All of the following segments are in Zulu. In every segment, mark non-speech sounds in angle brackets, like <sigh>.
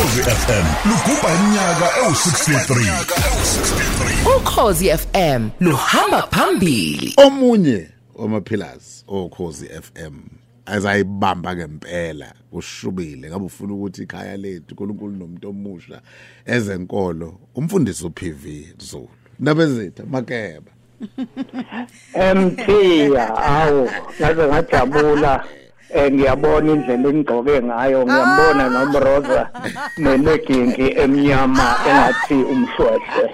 ukhozi FM luguba iminyaka ewu63 ukhozi FM luhamba phambili. Omunye wamapillars okhozi FM azayibamba ngempela ushubile ngabe ufuna ukuthi ikhaya lethu uNkulunkulu nomuntu omusha ezenkolo umfundisi uPV Zulu. Nabezetha makeba. <laughs> Emthiya awu ngaze ngajabula. Eh ngiyabona indlela engigqoke ngayo. Ngiyambona nomroza <laughs> nenegingi emnyama engathi umhlwehlwe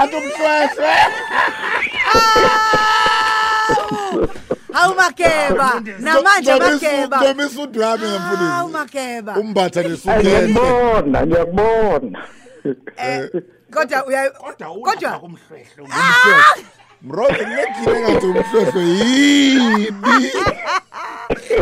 athi umhlwehlwe Hawu makeba. Namanje makeba. noma isudu yami Hawu ngamfundisi makeba. Umbatha Eh, lesukele ngiyakubona ngiyakubona Eh, kodwa uya kodwa mroza ngekile ngathi umhlwehlwe yini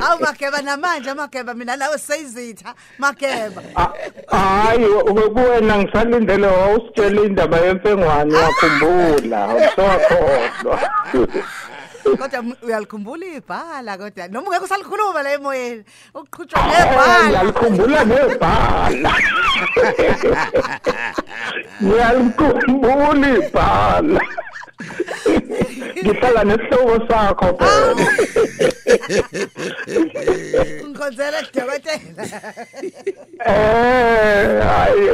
hawu makeba namanje makeba mina nawe seyizitha makeba Ah, hayi kuwena ngisalindele wawusitshela indaba yemfengwane wakhumbula awusakholwa kodwa m- uyalikhumbula ibhala kodwa noma ungeke usalikhuluma la emoyeni uqhutshwa Eh, ngebhala ngiyalikhumbula nebhala <laughs> ngiyalikhumbula ibhala ngihlala nesihloko sakho phela ngikhonzela dokotela. Eh hayi.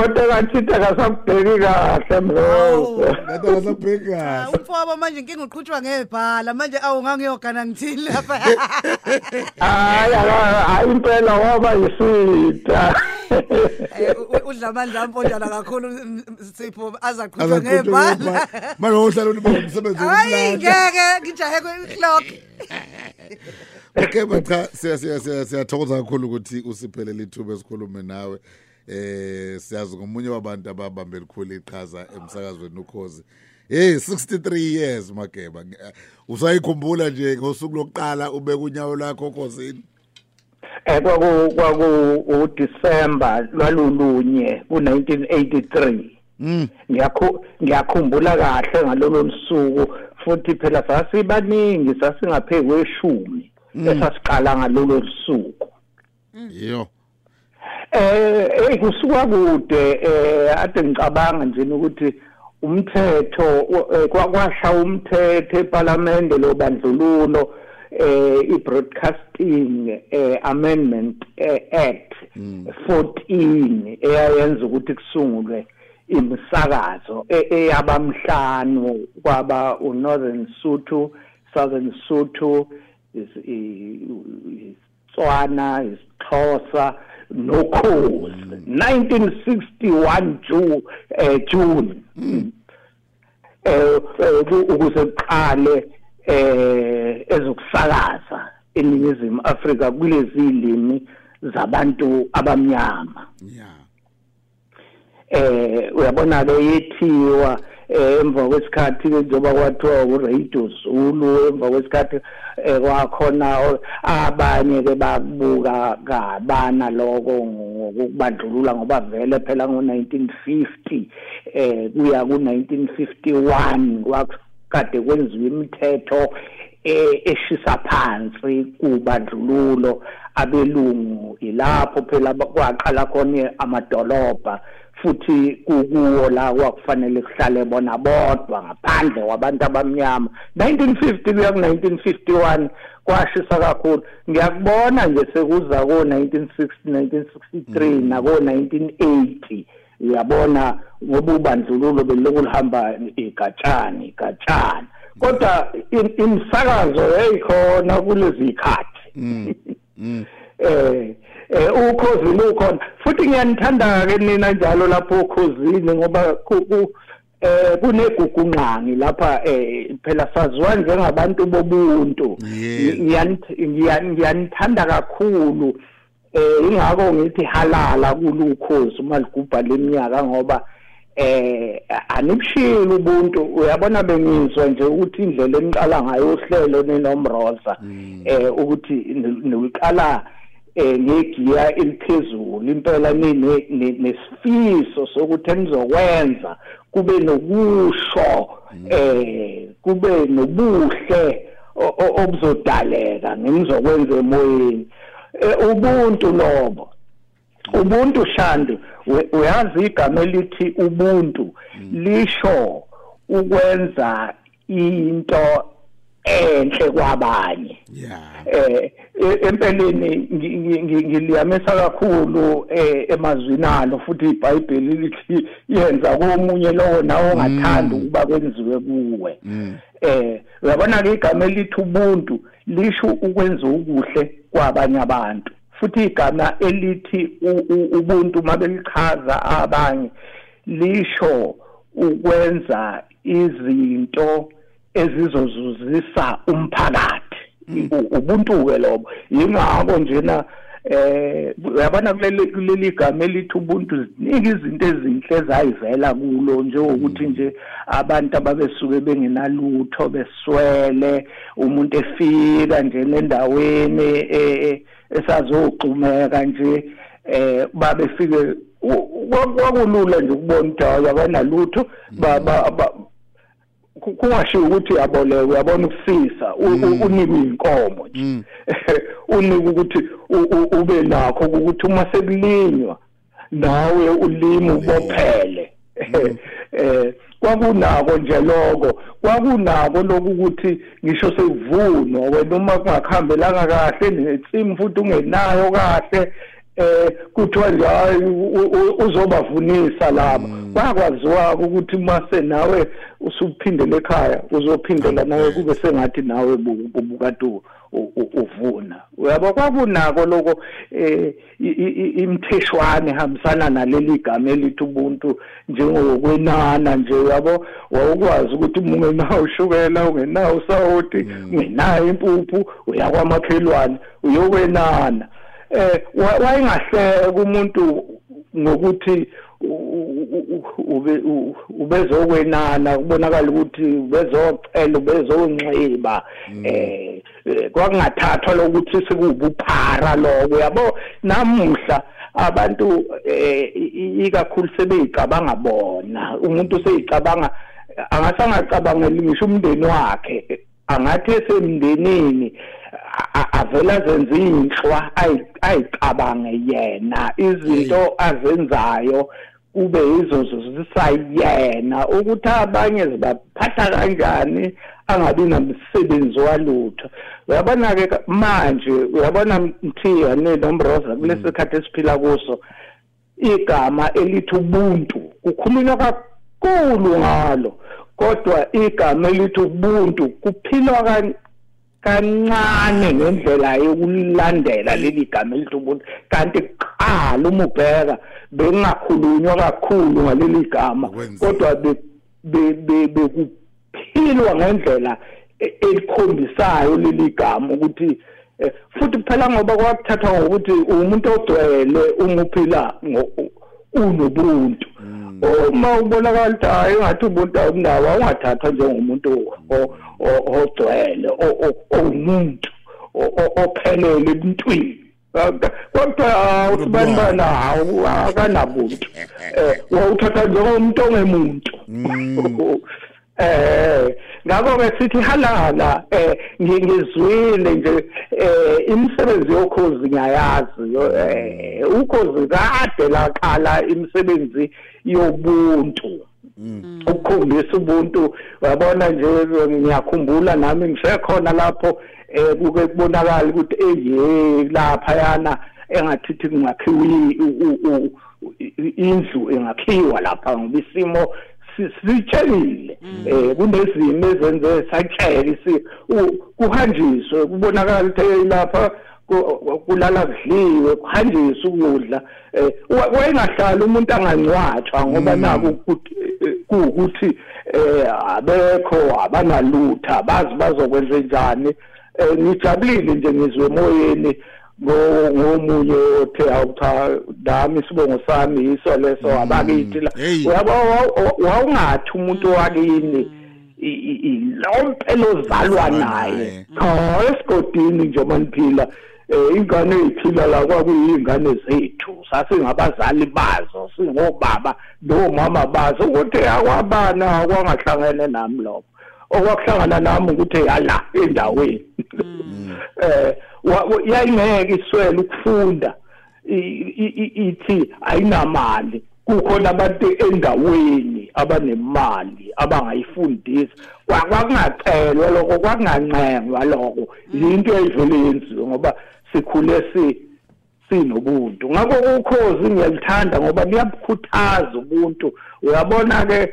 Kodwa kathitha kasabheki kahle mlozo ngathi akasabheka Ah, umfowabo manje inkinga uqhutshwa ngebhala. Manje awungangiyogana ngithini lapha? <laughs> Hayi aka- hayi impela waba yisitha Eh, u- u- udla amandla amponjana kakhulu m- m- sipho azaqhutshwa azaqhutshwa ngebhala. manje uhlala uliba umsebenzi hayi wokulanda ngeke ngijahe kwi-clock Okay bacha siya siya siya siyathokoza kakhulu ukuthi usiphelele ithuba esikhulume nawe. Eh siyazi ngomunye wabantu ababambe likhulu iqhaza emsakazweni ukhozi. Hey 63 years mageba. Usayikhumbula nje ngosuku lokuqala ubeka unyawo lakho okhosini Eh kwaku kwaku uDecember lwalulunye ku1983 mm ngiyakhu ngiyakhumbula kahle ngalolo suku futhi phela sasibaningi sasingaphezulu kweshumi esasiqala ngalolo suku yo eh kusuka kude eh ade ngicabanga nje ukuthi umthetho eh, kwa- kwasha umthetho eParliament lo bandlululo eh i-broadcasting eh, amendment eh, act 14 eyayenza ukuthi kusungulwe imisakazo e- eyabamhlanu kwaba uNorthern Sotho Southern Sotho is i- Tswana nokhozi 1961 June eh June. Eh eh, ku- ukuze kuqale eh ezokusakaza eningizimu Afrika kulezi ilimi zabantu abamnyama. Yeah. Eh uyabona ke yethiwa eh, emva kwesikhathi njengoba kwathiwa uradio Zulu emva kwesikhathi eh, kwakhona o- abanye ke bakubuka kabana lokho ngokubandlulula ngoba vele phela ngo1950 eh kuya ku1951 kwakade kwenziwa imithetho eh, eshisa phansi kubandlululo abelungu ilapho phela kwaqala khona amadolobha. Futhi kukuwo la kwakufanele kuhlale bona bodwa ngaphandle kwabantu abamnyama. 1950 kuya ku1951 kwashisa kakhulu. Ngiyakubona nje sekuza ko 1960 1963 nako 1980 uyabona ngoba ubandlululo beloku lihamba igatshani igatshani kodwa im- imisakazo yayikhona kulezi ikhathi <laughs> eh eh ukhozi lukhona. Futhi ngiyanithanda ke nina njalo lapho ukhozini ngoba eh kunegugunqangi lapha eh phela saziwa njengabantu bobuntu. Ngiyanithanda kakhulu. Eh ingakho ngithi halala kulukhozi uma ligubha leminyaka ngoba eh anibushili ubuntu. Uyabona bengizwa nje ukuthi indlela eniqala ngayo uhlelo nenomroza eh ukuthi ni- niqala ngegiya eliphezulu impela nesifiso sokuthi enizokwenza kube nokusho eh kube nobuhle obuzodaleka ngimzokwenza emoyeni. Eh, ubuntu lobo ubuntu shandi we- uyazi igama elithi ubuntu lisho ukwenza into enhle kwabanye. Yeah. Eh e- empeleni ngi- ngi- ngi- ngiliyamisa kakhulu eh emazwini alo futhi iBhayibheli lithi yenza komunye lowo nawe ongathanda ukuba kwenziwe kuwe. Eh uyabona ke igama elithi ubuntu lisho ukwenza ukuhle kwabanye abantu. Futhi igama elithi ubuntu mabelichaza abanye lisho ukwenza izinto ezizozuzisa umphakathi. Ubuntu ke lobo. Yingakho njena eh uyabona kuleli gama elithi ubuntu ziningi izinto ezinhle ezayivela kulo njengokuthi nje abantu ababesuke bengenalutho beswele umuntu efika nje nendaweni eh, eh, esazogxumeka nje eh babefike kwakulula nje ukubona ukuthi hayi abanalutho kungashiwo ukuthi uyaboleka uyabona ukufisa u- u- unikwe inkomo nje. <laughs> Unikwe ukuthi u- u- ube nakho ukuthi uma sekulinywa nawe ulimi ubophele. <laughs> Eh kwakunako nje lokho. Kwakunako lokuthi ngisho sekuvunwa wena uma kungakuhambelanga kahle netsimu futhi ungenayo kahle eh kuthiwa nje hayi u- u- uzobavunisa laba bakwaziwa ukuthi mase nawe usuphindele ekhaya uzophindela nawe kube sengathi nawe bu- ubukade u- u- u- uvuna. Uyabo kwakunako lokho eh i- i- i- imtheshwane hambisana naleli gama elithi ubuntu njengokwenana nje uyabo? Wawukwazi ukuthi uma ungenawo ushukela ungenawo usawoti ungenayo impuphu uyakwamakhelwane uyokwenana. Eh wa- wayengahleka umuntu ngokuthi ube ubezokwenana kubonakala ukuthi ubezocela ubezonxiba. Eh eh, kwakungathathwa lokuthi sekubuphara lokho yabo? Namuhla abantu eh ikakhulu sebeyicabanga bona. Umuntu seyicabanga angasangacabangeli ngisho umndeni wakhe. Angathi esemndenini avela zenza inhlwa ayi- ayicabange yena. Izinto azenzayo kube izozo zisayena. Ukuthi abanye zibaphatha kanjani angabi namsebenzi walutho. Uyabona ke manje uyabona mthiya nenombroza kulesi sikhathi esiphila kuso igama elithi ubuntu kukhulunywa kakhulu ngalo. Kodwa igama elithi ubuntu kuphilwa kan- kancane ngendlela yokulandela leli gama elithi ubuntu kanti kuqala uma ubheka bengakhulunywa kakhulu ngaleli gama kodwa be- be- be- bekuphilwa ngendlela e- elikhombisayo leli gama ukuthi eh, futhi phela ngoba kwakuthathwa ngokuthi umuntu ogcwele uma uphila unobuntu. Uma ubonakala ukuthi hayi engathi ubuntu awunawo awungathathwa njengomuntu o- o- ogcwele o- o- owumuntu ophelele ebuntwini kodwa usibani bana? hawu akanabuntu <laughs> eh wawuthatha njengomuntu ongemuntu. <laughs> Eh ngakho ke sithi halala eh ngi- ngizwile nje eh imisebenzi yokhozi ngiyayazi eh ukhozi kade laqala imisebenzi yobuntu. Ukukhombisa ubuntu. Wabona nje ngiyakhumbula nami ngisekhona lapho eh kuke kubonakala ukuthi eye lapha yana engathithi kungakhiwa i- u- u- u- i- indlu engakhiwa lapha ngoba isimo si- sitshelile eh kunezimo ezenze satshela isi kuhanjiswe kubonakala ukuthi hey, lapha kulala kudliwe kuhanjiswe ukudla eh wa- wayengahlali umuntu angancwathwa ngoba naku ukuthi- eh, kuwukuthi eh abekho abanalutha bazi bazokwenza njani. Eh ngijabulile nje ngizwe emoyeni ngo- ngomunye othe awutha nami isibongo sami yiso leso abakithi la. Uyabo wa- wa- wawungathi umuntu wakini i- i- i- lompelo ozalwa naye. cha esigodini nje maniphila eh ingane eziphila la kwakuyingane zethu. Sasingabazali bazo singobaba nomama bazo. Ukuthi akwabana kwangahlangene nami lokho. Okwakuhlangana nami ukuthi yala endaweni. <laughs> Wa- yayingeke iswele ukufunda. Ithi ayinamali. Kukhona abantu endaweni abanemali abangayifundisa. Kwa- kwakungacelwa lokho kwakungancengwa lokho. Into eyivele yenziwe ngoba sikhule si sinobuntu. Ngakho ukhozi ngiyalithanda ngoba liyabukhuthaza ubuntu. Uyabona ke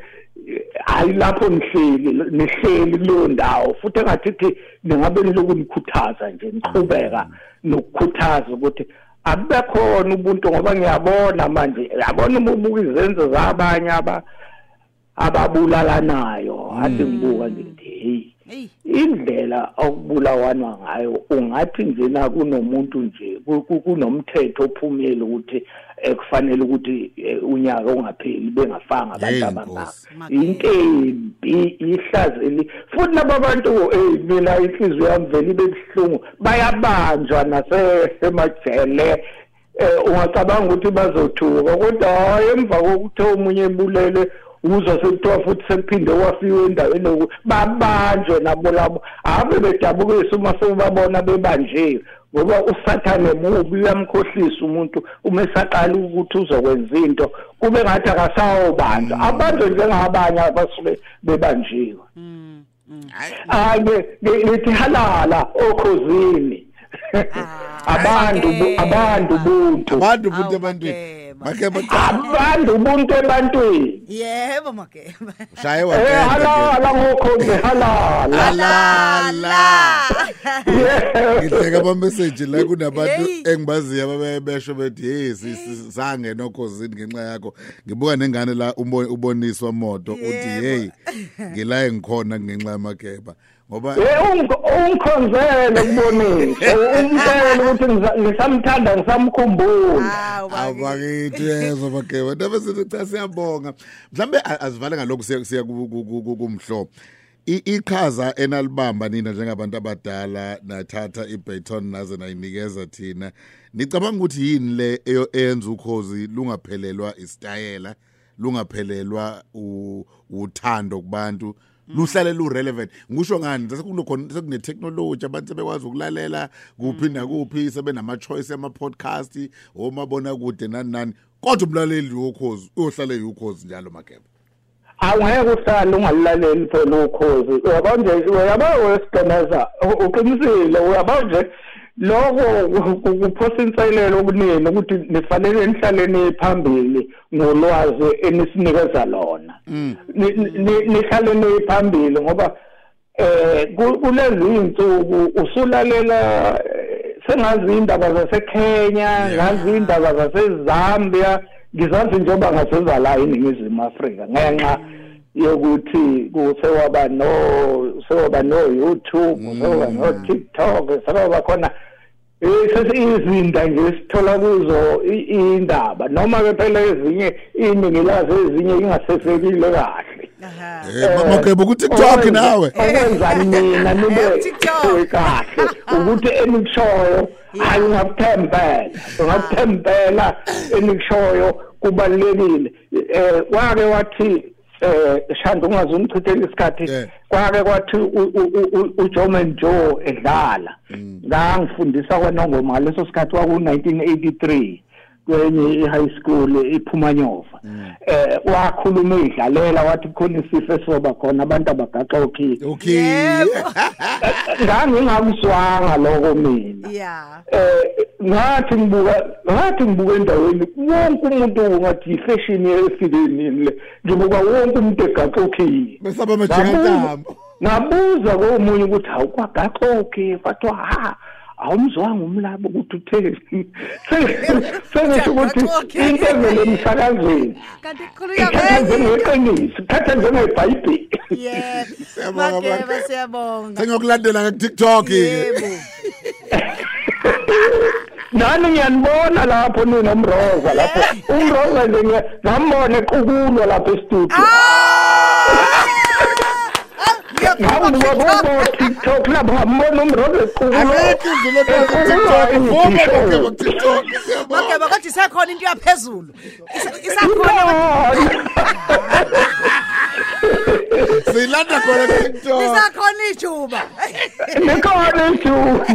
hayi lapho nihleli nihleli kuleyo ndawo futhi engathithi ningabe niloku nikhuthaza nje niqhubeka nokukhuthaza ukuthi akube khona ubuntu ngoba ngiyabona manje yabona uma ubuka izenzo zabanye aba ababulalanayo. Ade ngibuka nje ngithi hey Hey. Indlela okubulawanwa ngayo ungathi njena kunomuntu nje ku- ku- kunomthetho ophumile ukuthi eh, kufanele ukuthi eh, unyaka ungapheli bengafanga abantu abangaka. Nkosi. intembi ihlazeli futhi laba bantu eh mina inhliziyo yami vele ibe buhlungu bayabanjwa nasemajele eh ungacabanga ukuthi bazothuka kodwa hayi emva kokuthi omunye ebulele uzwa sekuthiwa futhi sekuphinde wafiwe endaweni yoku babanjwe nabo labo. Ave bedabukisa uma sebabona bebanjiwe ngoba usathane mubi uyamkhohlisa umuntu uma esaqala ukuthi uzokwenza into kube ngathi akasawobanjwa. Abanjwe njengabanye abasuke bebanjiwe. Hayi. Ngithi halala okhozini. Abantu bu- abantu buntu abantu buntu Awu, ebantwini Makeba. makeba abantu ubuntu ebantwini Yebo Makeba. shaye eh waqeda halala ngokhozi halala Yeah. ngihleka ama message la kunabantu Hey. engibaziyo ababesho bethi hey si- si- sangena okhosini ngenxa yakho ngibuka nengane la umbo- uboniswa moto uthi Yebo. hey ngila engikhona ngenxa yamakeba ngoba Eh ung- ungikhonzele kubonisa <laughs> umtshela ukuthi ngisa- ngisamthanda ngisamkhumbula. Hawu Makeba. abakithi yezo makeba ndabe sithi cha siyabonga. Mhlambe a- asivale ngalokho siya siya ku- ku- ku- ku- kumhlobo I- iqhaza enalibamba nina njengabantu abadala nathatha ibaton naze nayinikeza thina. Nicabanga ukuthi yini le eyo- eyenza ukhozi lungaphelelwa isitayela lungaphelelwa u- uthando kubantu? Luhlale lu-relevant ngisho ngani? Sekunokhona sekunetechnology abantu sebekwazi ukulalela kuphi nakuphi sebenama-choice ama-podcast omabonakude nani nani. Kodwa umlaleli wokhozi uyohlale yukhozi njalo makeba. Awungeke uhlale ungalilaleli phela ukhozi uyabo nje uyabo wesigeneza u- uqinisile uyabo nje lokho ku- kuphosa inselelo kunini ukuthi nifanele nihlale phambili ngolwazi enisinikeza lona. Ni- ni- nihlale niphambili ngoba eh ku- kulezi insuku usulalela eh, sengazi indaba zaseKenya ngazi indaba zaseZambia ngizazi njengoba ngasenza la eNingizimu Afrika ngenxa yokuthi kusewaba no sewaba no YouTube sewaba no TikTok sewaba khona Esesi izinda nje sithola kuzo i- indaba noma ke phela ezinye iningi lazo ezinye ingasesekile kahle. Aha. Eh, makeba ku-tiktok nawe? Okwenza <laughs> mina nibe Eh, TikTok. kahle. Ukuthi enikushoyo hayi ungakuthembela ungakuthembela enikushoyo kubalulekile. Eh kwake wathi eh shanda ungaze ungichithele isikhathi Yeah. kwake kwathi u- u- u- u- uJoman Joe edlala. Ngangifundisa kwanongoma ngaleso sikhathi kwaku 1983 kwenye i-high school iPhumanyova eh wakhuluma idlalela wathi khona isifo esizoba khona abantu abagaxa okhiye okay Yebo. <laughs> ngangingakuzwanga lokho mina. Yeah. eh ngathi ngibuka ngathi ngibuka endaweni wonke umuntu ngathi ifashion yesileni le ngibuka wonke umuntu egaxa okhiye besaba amajengantambo ngabuza komunye ukuthi awukwagaxa okhiye bathiwa ha. Awumzwanga umlabo <laughs> ukuthi utheni sengisho ukuthi Ugaqokhe. into evele emsakazweni Kanti kukhulunywa ithatha kwenye. njengeqiniso ithatha njengebhayibheli Yebo. Siyabonga, Makeba Makeba. siyabonga. sengiyokulandela ngaku-tiktok Yebo. <laughs> nani ngiyanibona lapho ninomroza lapho umroza nje ngiya- ngambona equkulwa lapho estudio ngambuka bobo tiktok lapho ngambona umroza equkulwa akekho izulu ekwazi ku-tiktok vuma makeba ku-tiktok siyabonga Makeba kodwa isakhona into yaphezulu. Isa- Isakhona siyilanda khona ku-tiktok isakhona ijuba. nikhona ijuba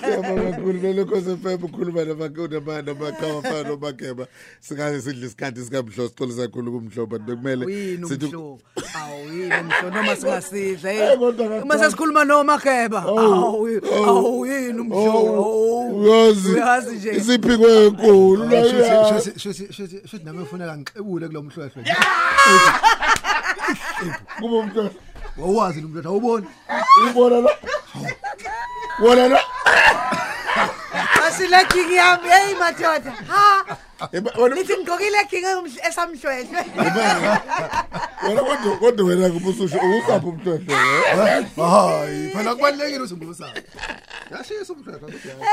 Siyabonga kakhulu lelokhoze FM ukhuluma namakona namaqhawe afana nomakeba singaze sidle isikhathi sikamhlo sixolisa kakhulu kumhlo but bekumele Uyini sithi- umhlo? Awuyini umhlo noma singasidla. Eh, kodwa kakhulu. Uma sesikhuluma noMakheba. Awu awuyini umhlo? Oh, uyazi Uyazi nje. isiphikwe enkulu la ya. Shothi shothi shothi shothi nami ufuna ngixebule kulo mhlwehlwe. kuba umntwana Wawazi lo mhlwehlwe awuboni? ubona la wona la Asile king yami hey madoda. Ha. Eba- wena Lithi ngigqokile king esamhlwehlwe. wena kodwa kodwa wena kubususho ukusapha umntwana Hayi, phela kubalekile usungubusana. Yashisa umhlwehlwe kodwa.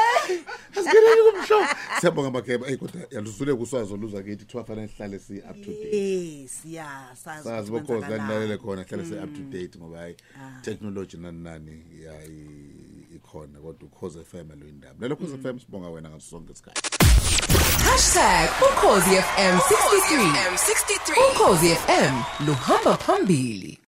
asikeleni kumhlo siyabonga makeba hey kodwa yaluzule kuswazo luza kithi kuthiwa fanele sihlale si up to date Yes, yeah, sazi. sazi ukuthi bokhozi kwenzakalani. lanilalele khona hlale si up to date ngoba hayi technology nani nani ya i- ikhona kodwa ukhoze FM lo indaba lelo khoze FM sibonga wena ngaso sonke isikhathi. #ukhozi FM 63 ukhozi FM luhamba phambili.